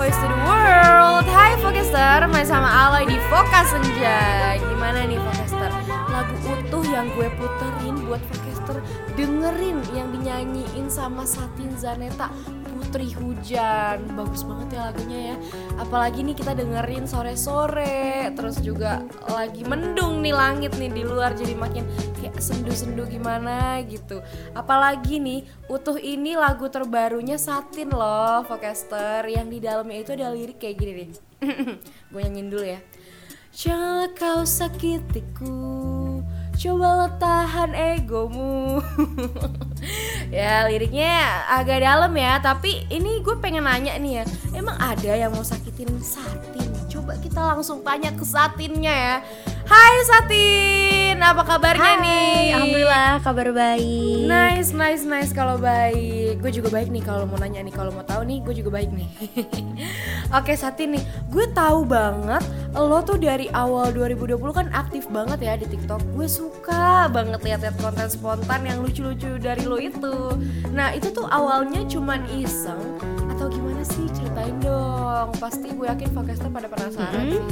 voice to the world. Hai Focaster, main sama Aloy di Fokas Senja Gimana nih Focaster? Lagu utuh yang gue puterin buat Focaster Dengerin yang dinyanyiin sama Satin Zaneta Putri Hujan. Bagus banget ya lagunya ya. Apalagi nih kita dengerin sore-sore. Terus juga lagi mendung nih langit nih di luar Jadi makin kayak sendu-sendu gimana gitu. Apalagi nih utuh ini lagu terbarunya Satin loh Focaster Yang di dalamnya itu ada lirik kayak gini nih. Gue nyanyiin dulu ya. Janganlah kau sakitiku Coba tahan egomu Ya liriknya agak dalam ya Tapi ini gue pengen nanya nih ya Emang ada yang mau sakitin Satin? Coba kita langsung tanya ke Satinnya ya Hai Satin, apa kabarnya Hai, nih? Alhamdulillah kabar baik. Nice, nice, nice kalau baik. Gue juga baik nih kalau mau nanya nih, kalau mau tahu nih, gue juga baik nih. Oke, Satin nih, gue tahu banget lo tuh dari awal 2020 kan aktif banget ya di TikTok. Gue suka banget lihat-lihat konten spontan yang lucu-lucu dari lo itu. Nah, itu tuh awalnya cuman iseng atau gimana sih? Ceritain dong. Pasti gue yakin Focaster pada penasaran Mm-hmm. sih.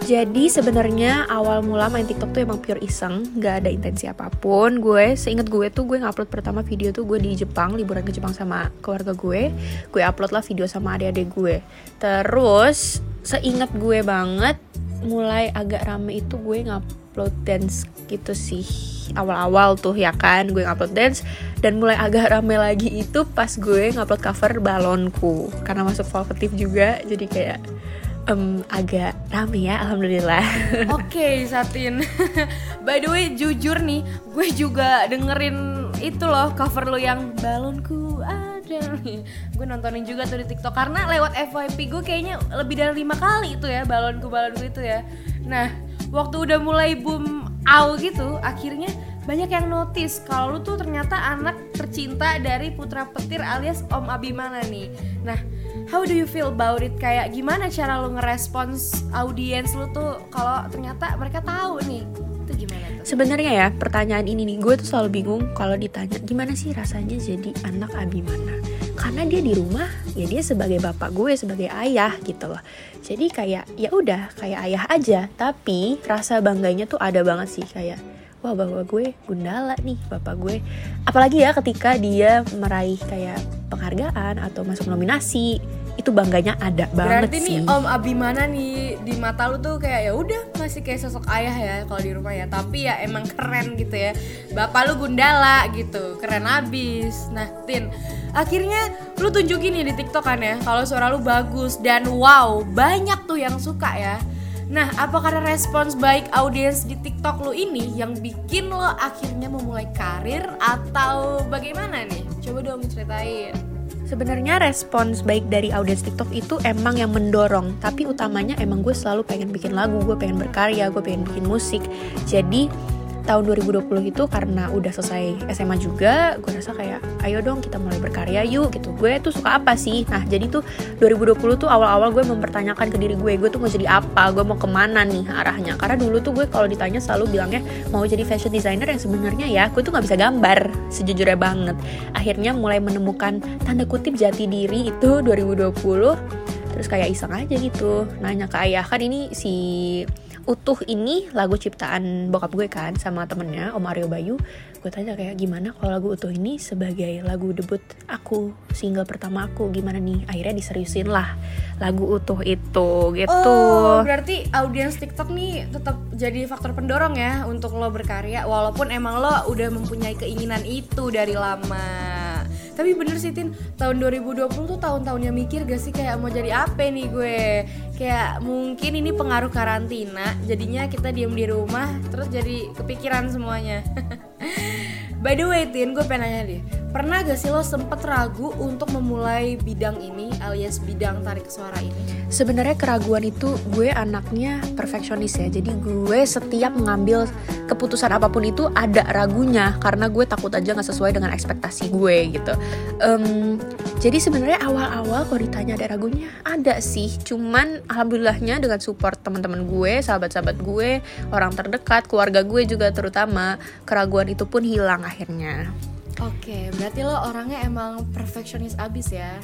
Jadi sebenarnya awal mula main TikTok tuh emang pure iseng, nggak ada intensi apa pun. Gue seinget gue tuh gue ngupload pertama video tuh gue di Jepang, liburan ke Jepang sama keluarga gue. Gue upload lah video sama adik-adik gue. Terus seinget gue banget, mulai agak rame itu gue ngupload dance gitu sih. Awal-awal tuh ya kan? Gue ngupload dance dan mulai agak rame lagi itu pas gue ngupload cover balonku. Karena masuk Volkatif juga jadi kayak em, agak rame ya alhamdulillah. Oke Satin. By the way jujur nih Gue juga dengerin itu loh cover lo yang balonku Gue nontonin juga tuh di tiktok Karena lewat FYP gue kayaknya lebih dari lima kali itu ya Balonku balonku itu ya Nah waktu udah mulai boom out gitu Akhirnya banyak yang notice kalau lu tuh ternyata anak tercinta dari Putra Petir alias Om Abimana nih. Nah, how do you feel about it? Kayak gimana cara lu ngerespons audiens lu tuh kalau ternyata mereka tahu nih? Itu gimana? Sebenarnya ya pertanyaan ini nih gue tuh selalu bingung kalau ditanya gimana sih rasanya jadi anak Abimana? Karena dia di rumah ya dia sebagai bapak gue sebagai ayah gitu loh. Jadi kayak ya udah kayak ayah aja. Tapi rasa bangganya tuh ada banget sih kayak wah bapak gue gundala nih bapak gue. Apalagi ya ketika dia meraih kayak penghargaan atau masuk nominasi itu bangganya ada banget Berarti sih nih Om Abimana nih di mata lu tuh kayak ya udah masih kayak sosok ayah ya kalau di rumah ya. Tapi ya emang keren gitu ya. Bapak lu Gundala gitu, keren abis. Nah, Tin, akhirnya lu tunjukin nih di TikTok kan ya kalau suara lu bagus dan wow, banyak tuh yang suka ya. Nah, apa karena respons baik audiens di TikTok lu ini yang bikin lo akhirnya memulai karir atau bagaimana nih? Coba dong ceritain. Sebenarnya respons baik dari audiens TikTok itu emang yang mendorong, tapi utamanya emang gue selalu pengen bikin lagu, gue pengen berkarya, gue pengen bikin musik. Jadi tahun 2020 itu karena udah selesai SMA juga, gue rasa kayak ayo dong kita mulai berkarya yuk gitu. Gue tuh suka apa sih? Nah jadi tuh 2020 tuh awal-awal gue mempertanyakan ke diri gue, gue tuh mau jadi apa, gue mau ke mana nih arahnya. Karena dulu tuh gue kalau ditanya selalu bilangnya mau jadi fashion designer yang sebenarnya ya gue tuh nggak bisa gambar sejujurnya banget. Akhirnya mulai menemukan tanda kutip jati diri itu 2020 terus kayak iseng aja gitu nanya ke ayah kan ini si utuh ini lagu ciptaan bokap gue kan sama temennya Om Aryo Bayu. Gue tanya kayak gimana kalau lagu utuh ini sebagai lagu debut aku single pertama aku? Gimana nih? Akhirnya diseriusin lah lagu utuh itu gitu. Oh, berarti audiens TikTok nih tetap jadi faktor pendorong ya untuk lo berkarya walaupun emang lo udah mempunyai keinginan itu dari lama. Tapi bener sih Tin, tahun 2020 tuh tahun-tahunnya mikir gak sih kayak mau jadi apa nih gue? Kayak mungkin ini pengaruh karantina Jadinya kita diem di rumah terus jadi kepikiran semuanya. By the way Tin, gue pengen nanya deh Pernah gak sih lo sempet ragu untuk memulai bidang ini alias bidang tarik suara ini? Sebenarnya keraguan itu gue anaknya perfeksionis ya. Jadi gue setiap mengambil keputusan apa pun itu ada ragunya karena gue takut aja nggak sesuai dengan ekspektasi gue gitu. Em, jadi sebenarnya awal-awal kalau ditanya ada ragunya ada sih. Cuman alhamdulillahnya dengan support teman-teman gue, sahabat-sahabat gue, orang terdekat, keluarga gue juga terutama keraguan itu pun hilang akhirnya. Oke, berarti lo orangnya emang perfeksionis abis ya.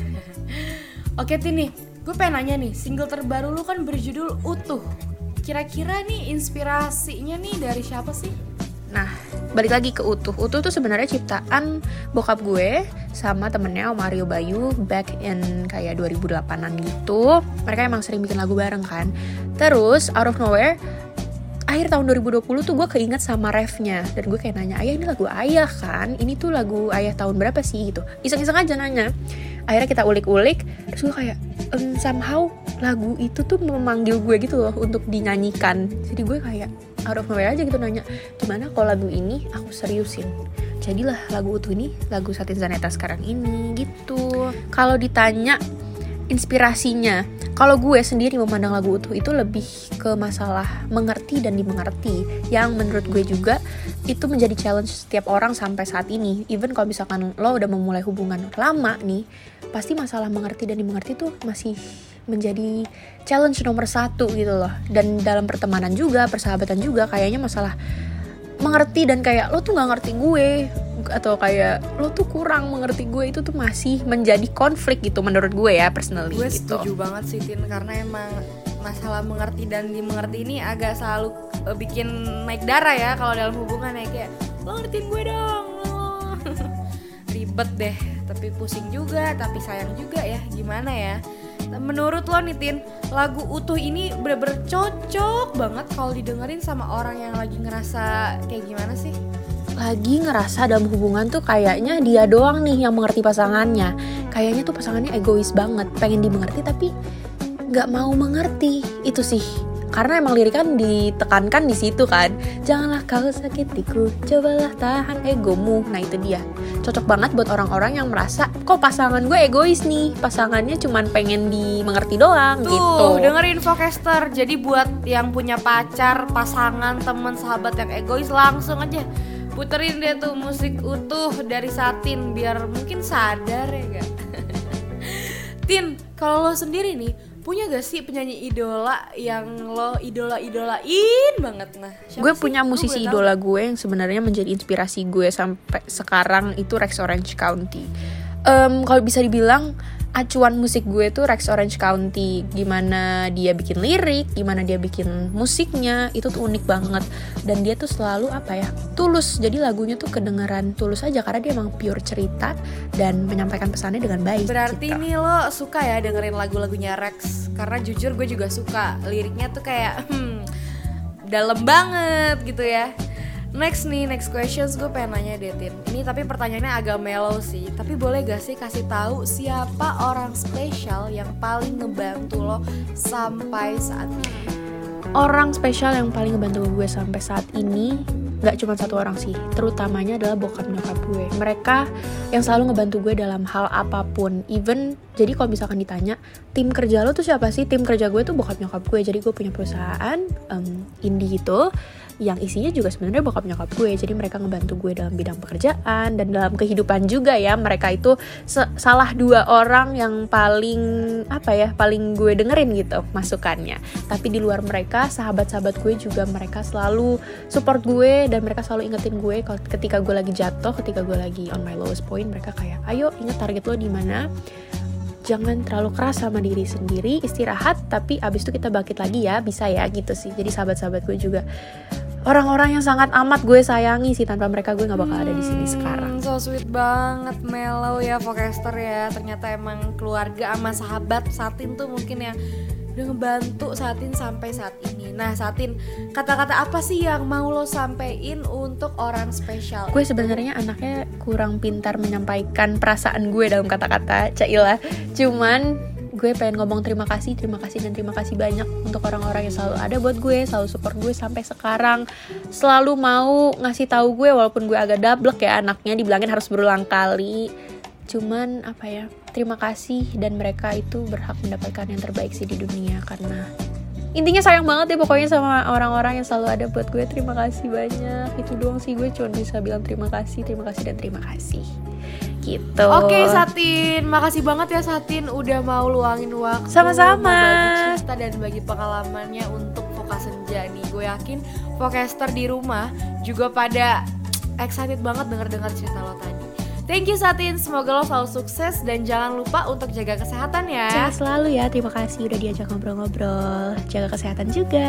Oke Tini, gue pengen nanya nih single terbaru lu kan berjudul utuh kira-kira nih inspirasinya nih dari siapa sih Nah, balik lagi ke Utuh. Utuh tuh sebenarnya ciptaan bokap gue sama temennya Om Mario Bayu back in kayak 2008an gitu. Mereka emang sering bikin lagu bareng kan. Terus out of nowhere akhir tahun 2020 tuh gue keinget sama refnya. Dan gue kayak nanya ayah ini lagu ayah kan? Ini tuh lagu ayah tahun berapa sih? Gitu. Iseng-iseng aja nanya. Akhirnya kita ulik-ulik terus gue kayak um, somehow lagu itu tuh memanggil gue gitu loh untuk dinyanyikan. Jadi gue kayak out of aja gitu nanya gimana kalau lagu ini aku seriusin? Jadilah lagu utuh ini lagu Satin Zaneta sekarang ini. Gitu. Kalau ditanya inspirasinya kalau gue sendiri memandang lagu utuh itu lebih ke masalah mengerti dan dimengerti. Yang menurut gue juga itu menjadi challenge setiap orang sampai saat ini. Even kalau misalkan lo udah memulai hubungan lama nih pasti masalah mengerti dan dimengerti tuh masih menjadi challenge nomor satu gitu loh. Dan dalam pertemanan juga persahabatan juga kayaknya masalah mengerti dan kayak lo tuh nggak ngerti gue atau kayak lo tuh kurang mengerti gue itu tuh masih menjadi konflik gitu menurut gue ya personally gue gitu. setuju banget sih Tin karena emang masalah mengerti dan dimengerti ini agak selalu uh, bikin naik darah ya kalau dalam hubungan ya kayak lo ngertiin gue dong lo." ribet deh tapi pusing juga tapi sayang juga ya gimana ya menurut lo nih Tin lagu utuh ini bener-bener cocok banget kalau didengerin sama orang yang lagi ngerasa kayak gimana sih lagi ngerasa dalam hubungan tuh kayaknya dia doang nih yang mengerti pasangannya. Kayaknya tuh pasangannya egois banget pengen dimengerti tapi nggak mau mengerti. Itu sih. Karena emang lirik kan ditekankan di situ kan. Janganlah kau sakitiku cobalah tahan egomu. Nah itu dia. Cocok banget buat orang-orang yang merasa kok pasangan gue egois nih? Pasangannya cuman pengen dimengerti doang Tuh, gitu. dengerin Vocaster. Jadi buat yang punya pacar, pasangan, teman, sahabat yang egois langsung aja puterin deh tuh musik utuh dari Satin biar mungkin sadar ya gak? Tin, kalau lo sendiri nih punya gak sih penyanyi idola yang lo idola-idolain banget nah? siapa gue sih? punya musisi tahu? idola gue yang sebenarnya menjadi inspirasi gue sampai sekarang itu Rex Orange County. Em, kalau bisa dibilang acuan musik gue tuh Rex Orange County. Gimana dia bikin lirik, gimana dia bikin musiknya itu tuh unik banget. Dan dia tuh selalu apa ya tulus. Jadi lagunya tuh kedengeran tulus aja karena dia emang pure cerita dan menyampaikan pesannya dengan baik. Berarti gitu. nih lo suka ya dengerin lagu-lagunya Rex Karena jujur gue juga suka Liriknya tuh kayak hmm, dalam banget gitu ya Next nih, next questions gue pengen nanya deh Tin Ini tapi pertanyaannya agak mellow sih. Tapi boleh gak sih kasih tahu siapa orang spesial yang paling ngebantu lo sampai saat ini? orang spesial yang paling ngebantu gue sampai saat ini nggak cuma satu orang sih. Terutamanya adalah bokap nyokap gue. Mereka yang selalu ngebantu gue dalam hal apa pun. Even jadi kalau misalkan ditanya tim kerja lo tuh siapa sih? Tim kerja gue tuh bokap nyokap gue. Jadi gue punya perusahaan um, indie gitu yang isinya juga sebenarnya bokap nyokap gue. Jadi mereka ngebantu gue dalam bidang pekerjaan dan dalam kehidupan juga ya. Mereka itu salah dua orang yang paling apa ya paling gue dengerin gitu masukannya. Tapi di luar mereka sahabat-sahabat gue juga mereka selalu support gue dan mereka selalu ingetin gue ketika gue lagi jatuh ketika gue lagi on my lowest point mereka kayak ayo inget target lo di mana? Jangan terlalu keras sama diri sendiri istirahat tapi abis itu kita bangkit lagi ya bisa ya gitu sih. Jadi sahabat-sahabat gue juga orang-orang yang sangat amat gue sayangi sih tanpa mereka gue nggak bakal ada di sini sekarang. Hmm, So sweet banget mellow ya Vocaster ya. Ternyata emang keluarga sama sahabat Satin tuh mungkin yang udah ngebantu Satin sampai saat ini. Nah Satin, kata-kata apa sih yang mau lo sampein untuk orang spesial? gue sebenarnya anaknya kurang pintar menyampaikan perasaan gue dalam kata-kata Caila cuman gue pengen ngomong terima kasih terima kasih dan terima kasih banyak untuk orang-orang yang selalu ada buat gue selalu support gue sampai sekarang. Selalu mau ngasih tahu gue walaupun gue agak dablek ya anaknya dibilangin harus berulang kali. Cuman apa ya terima kasih dan mereka itu berhak mendapatkan yang terbaik sih di dunia karena intinya sayang banget ya pokoknya sama orang-orang yang selalu ada buat gue. Terima kasih banyak. Itu doang sih gue cuma bisa bilang terima kasih terima kasih dan terima kasih gitu Oke Satin, makasih banget ya Satin udah mau luangin waktu Sama-sama. bagi cerita dan bagi pengalamannya untuk Vokas Senja nih Gue yakin Vocaster di rumah juga pada excited banget denger-dengar cerita lo tadi Thank you Satin, semoga lo selalu sukses dan jangan lupa untuk jaga kesehatan ya. Sehat selalu ya. Terima kasih udah diajak ngobrol-ngobrol. Jaga kesehatan juga.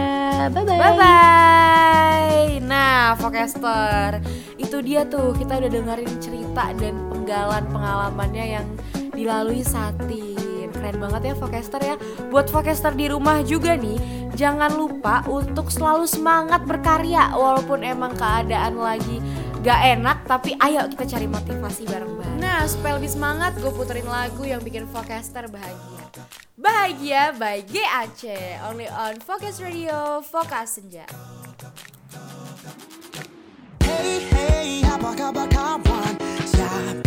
Bye bye. Bye bye. Nah, Focaster, itu dia tuh kita udah dengerin cerita dan penggalan pengalamannya yang dilalui Satin. Keren banget ya Focaster ya. Buat Focaster di rumah juga nih, jangan lupa untuk selalu semangat berkarya walaupun emang keadaan lagi gak enak tapi ayo kita cari motivasi bareng-bareng. Nah, supaya lebih semangat gue puterin lagu yang bikin Focaster bahagia. Bahagia by GAC Only on Focus Radio Focus Senja Hey hey apa kabar kawan Siapkah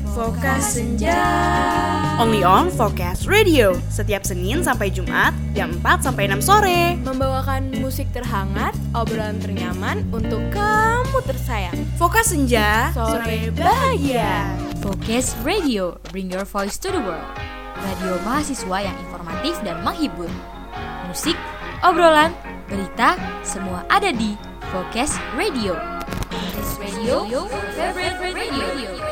Focus Senja Only on Focus Radio setiap Senin sampai Jumat jam 4 sampai 6 sore. Membawakan musik terhangat, obrolan ternyaman untuk kamu tersayang Focus Senja Sore bahagia Focus Radio, bring your voice to the world. Radio mahasiswa yang informatif dan menghibur. Musik, obrolan, berita, semua ada di Focus Radio. Focus Radio, your favorite radio.